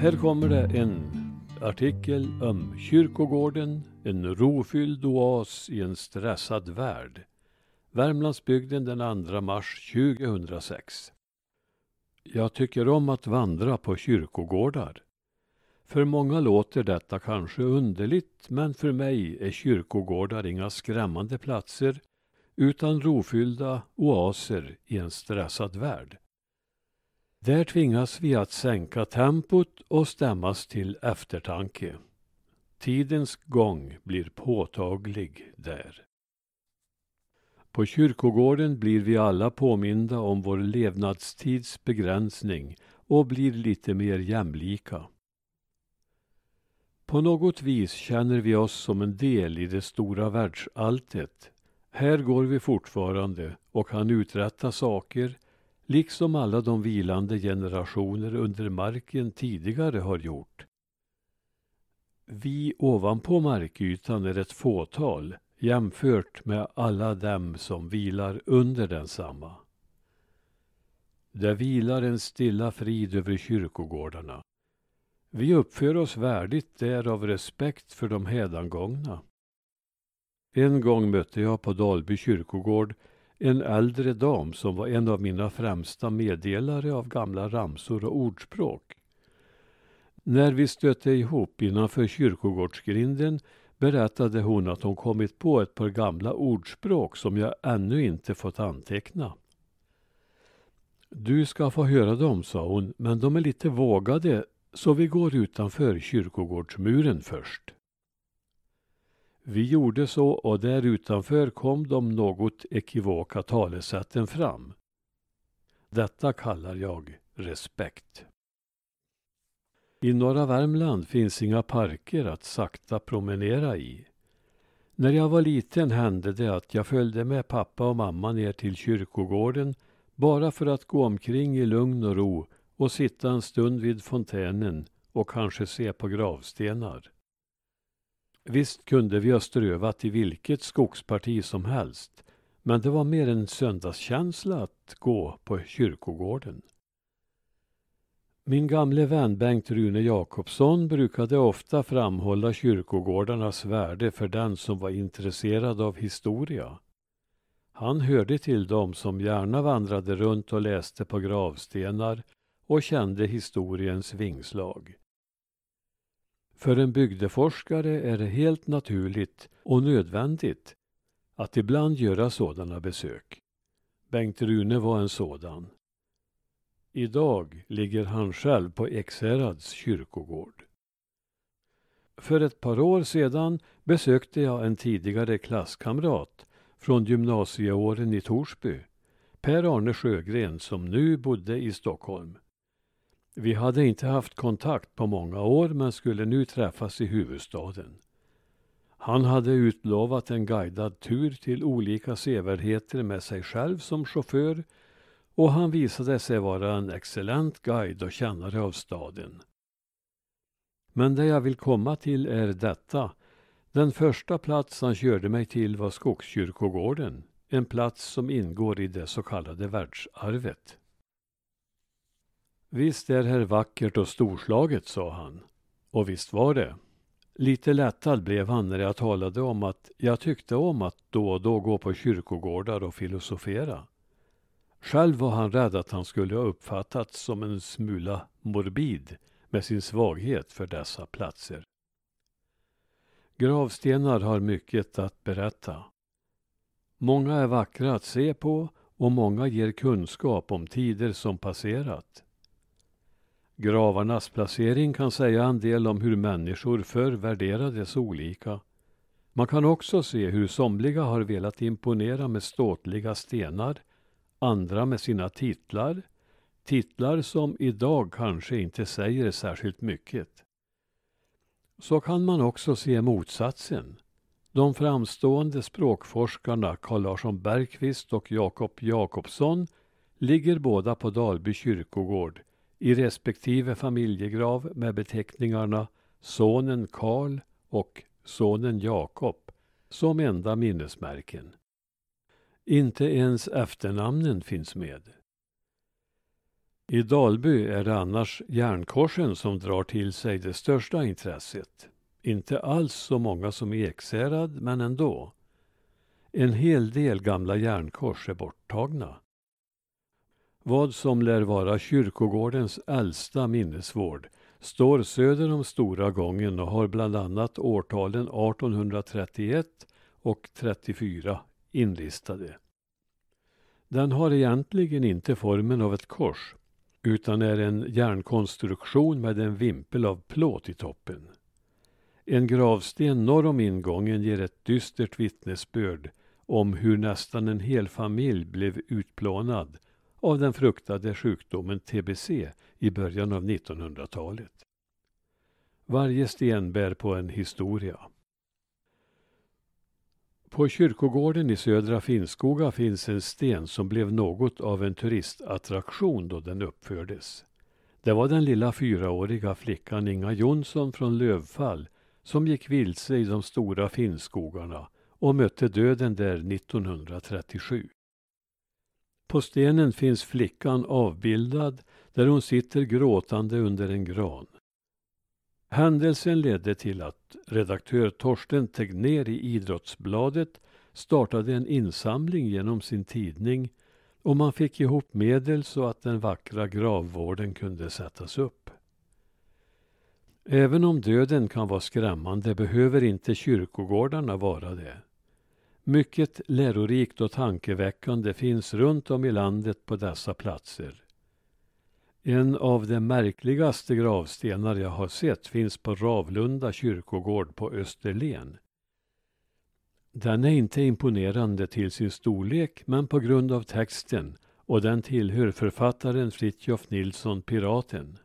Här kommer det en artikel om kyrkogården, en rofylld oas i en stressad värld. Värmlandsbygden den 2 mars 2006. Jag tycker om att vandra på kyrkogårdar. För många låter detta kanske underligt, men för mig är kyrkogårdar inga skrämmande platser utan rofyllda oaser i en stressad värld. Där tvingas vi att sänka tempot och stämmas till eftertanke. Tidens gång blir påtaglig där. På kyrkogården blir vi alla påminda om vår levnadstids begränsning och blir lite mer jämlika. På något vis känner vi oss som en del i det stora världsalltet. Här går vi fortfarande och kan uträtta saker liksom alla de vilande generationer under marken tidigare har gjort. Vi ovanpå markytan är ett fåtal jämfört med alla dem som vilar under densamma. Det vilar en stilla frid över kyrkogårdarna. Vi uppför oss värdigt där av respekt för de hädangångna. En gång mötte jag på Dalby kyrkogård en äldre dam som var en av mina främsta meddelare av gamla ramsor och ordspråk. När vi stötte ihop innanför kyrkogårdsgrinden berättade hon att hon kommit på ett par gamla ordspråk som jag ännu inte fått anteckna. Du ska få höra dem, sa hon, men de är lite vågade så vi går utanför kyrkogårdsmuren först. Vi gjorde så och där utanför kom de något ekivoka talesätten fram. Detta kallar jag respekt. I norra Värmland finns inga parker att sakta promenera i. När jag var liten hände det att jag följde med pappa och mamma ner till kyrkogården bara för att gå omkring i lugn och ro och sitta en stund vid fontänen och kanske se på gravstenar. Visst kunde vi ha strövat i vilket skogsparti som helst, men det var mer en söndagskänsla att gå på kyrkogården. Min gamle vän Bengt Rune Jakobsson brukade ofta framhålla kyrkogårdarnas värde för den som var intresserad av historia. Han hörde till dem som gärna vandrade runt och läste på gravstenar och kände historiens vingslag. För en bygdeforskare är det helt naturligt och nödvändigt att ibland göra sådana besök. Bengt Rune var en sådan. Idag ligger han själv på Ekshärads kyrkogård. För ett par år sedan besökte jag en tidigare klasskamrat från gymnasieåren i Torsby, Per-Arne Sjögren som nu bodde i Stockholm. Vi hade inte haft kontakt på många år men skulle nu träffas i huvudstaden. Han hade utlovat en guidad tur till olika sevärdheter med sig själv som chaufför och han visade sig vara en excellent guide och kännare av staden. Men det jag vill komma till är detta. Den första plats han körde mig till var Skogskyrkogården, en plats som ingår i det så kallade världsarvet. Visst är här vackert och storslaget, sa han. Och visst var det. Lite lättad blev han när jag talade om att jag tyckte om att då och då gå på kyrkogårdar och filosofera. Själv var han rädd att han skulle ha uppfattats som en smula morbid med sin svaghet för dessa platser. Gravstenar har mycket att berätta. Många är vackra att se på och många ger kunskap om tider som passerat. Gravarnas placering kan säga en del om hur människor förr värderades olika. Man kan också se hur somliga har velat imponera med ståtliga stenar, andra med sina titlar, titlar som idag kanske inte säger särskilt mycket. Så kan man också se motsatsen. De framstående språkforskarna Carl Larsson Bergqvist och Jakob Jakobsson ligger båda på Dalby kyrkogård i respektive familjegrav med beteckningarna sonen Karl och sonen Jakob som enda minnesmärken. Inte ens efternamnen finns med. I Dalby är det annars järnkorsen som drar till sig det största intresset. Inte alls så många som i Ekshärad, men ändå. En hel del gamla järnkors är borttagna. Vad som lär vara kyrkogårdens äldsta minnesvård står söder om Stora gången och har bland annat årtalen 1831 och 34 inlistade. Den har egentligen inte formen av ett kors utan är en järnkonstruktion med en vimpel av plåt i toppen. En gravsten norr om ingången ger ett dystert vittnesbörd om hur nästan en hel familj blev utplånad av den fruktade sjukdomen tbc i början av 1900-talet. Varje sten bär på en historia. På kyrkogården i Södra Finnskoga finns en sten som blev något av en turistattraktion då den uppfördes. Det var den lilla fyraåriga flickan Inga Jonsson från Lövfall som gick vilse i de stora Finnskogarna och mötte döden där 1937. På stenen finns flickan avbildad där hon sitter gråtande under en gran. Händelsen ledde till att redaktör Torsten Tegner i Idrottsbladet startade en insamling genom sin tidning och man fick ihop medel så att den vackra gravvården kunde sättas upp. Även om döden kan vara skrämmande behöver inte kyrkogårdarna vara det. Mycket lärorikt och tankeväckande finns runt om i landet på dessa platser. En av de märkligaste gravstenar jag har sett finns på Ravlunda kyrkogård på Österlen. Den är inte imponerande till sin storlek men på grund av texten och den tillhör författaren Fritjof Nilsson Piraten.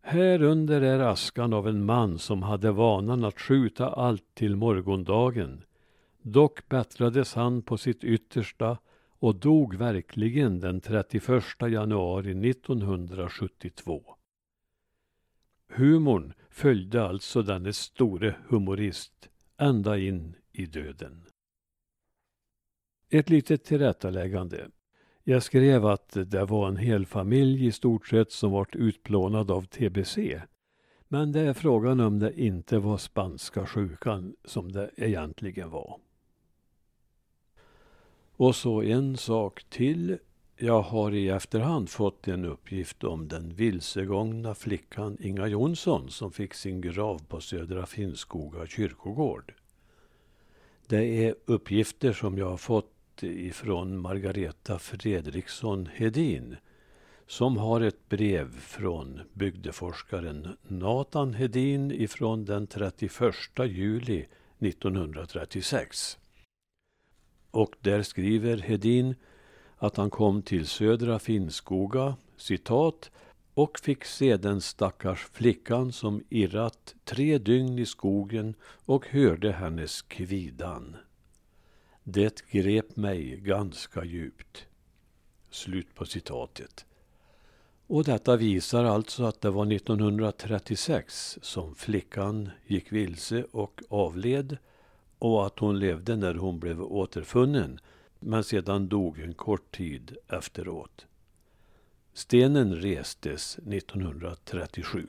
Här under är askan av en man som hade vanan att skjuta allt till morgondagen. Dock bättrades han på sitt yttersta och dog verkligen den 31 januari 1972. Humorn följde alltså denne store humorist ända in i döden. Ett litet tillrättaläggande. Jag skrev att det var en hel familj i stort sett som vart utplånad av tbc. Men det är frågan om det inte var spanska sjukan som det egentligen var. Och så en sak till. Jag har i efterhand fått en uppgift om den vilsegångna flickan Inga Jonsson som fick sin grav på Södra Finnskoga kyrkogård. Det är uppgifter som jag har fått ifrån Margareta Fredriksson Hedin som har ett brev från bygdeforskaren Nathan Hedin ifrån den 31 juli 1936. Och där skriver Hedin att han kom till Södra Finnskoga, citat, och fick se den stackars flickan som irrat tre dygn i skogen och hörde hennes kvidan. Det grep mig ganska djupt. Slut på citatet. Och detta visar alltså att det var 1936 som flickan gick vilse och avled och att hon levde när hon blev återfunnen men sedan dog en kort tid efteråt. Stenen restes 1937.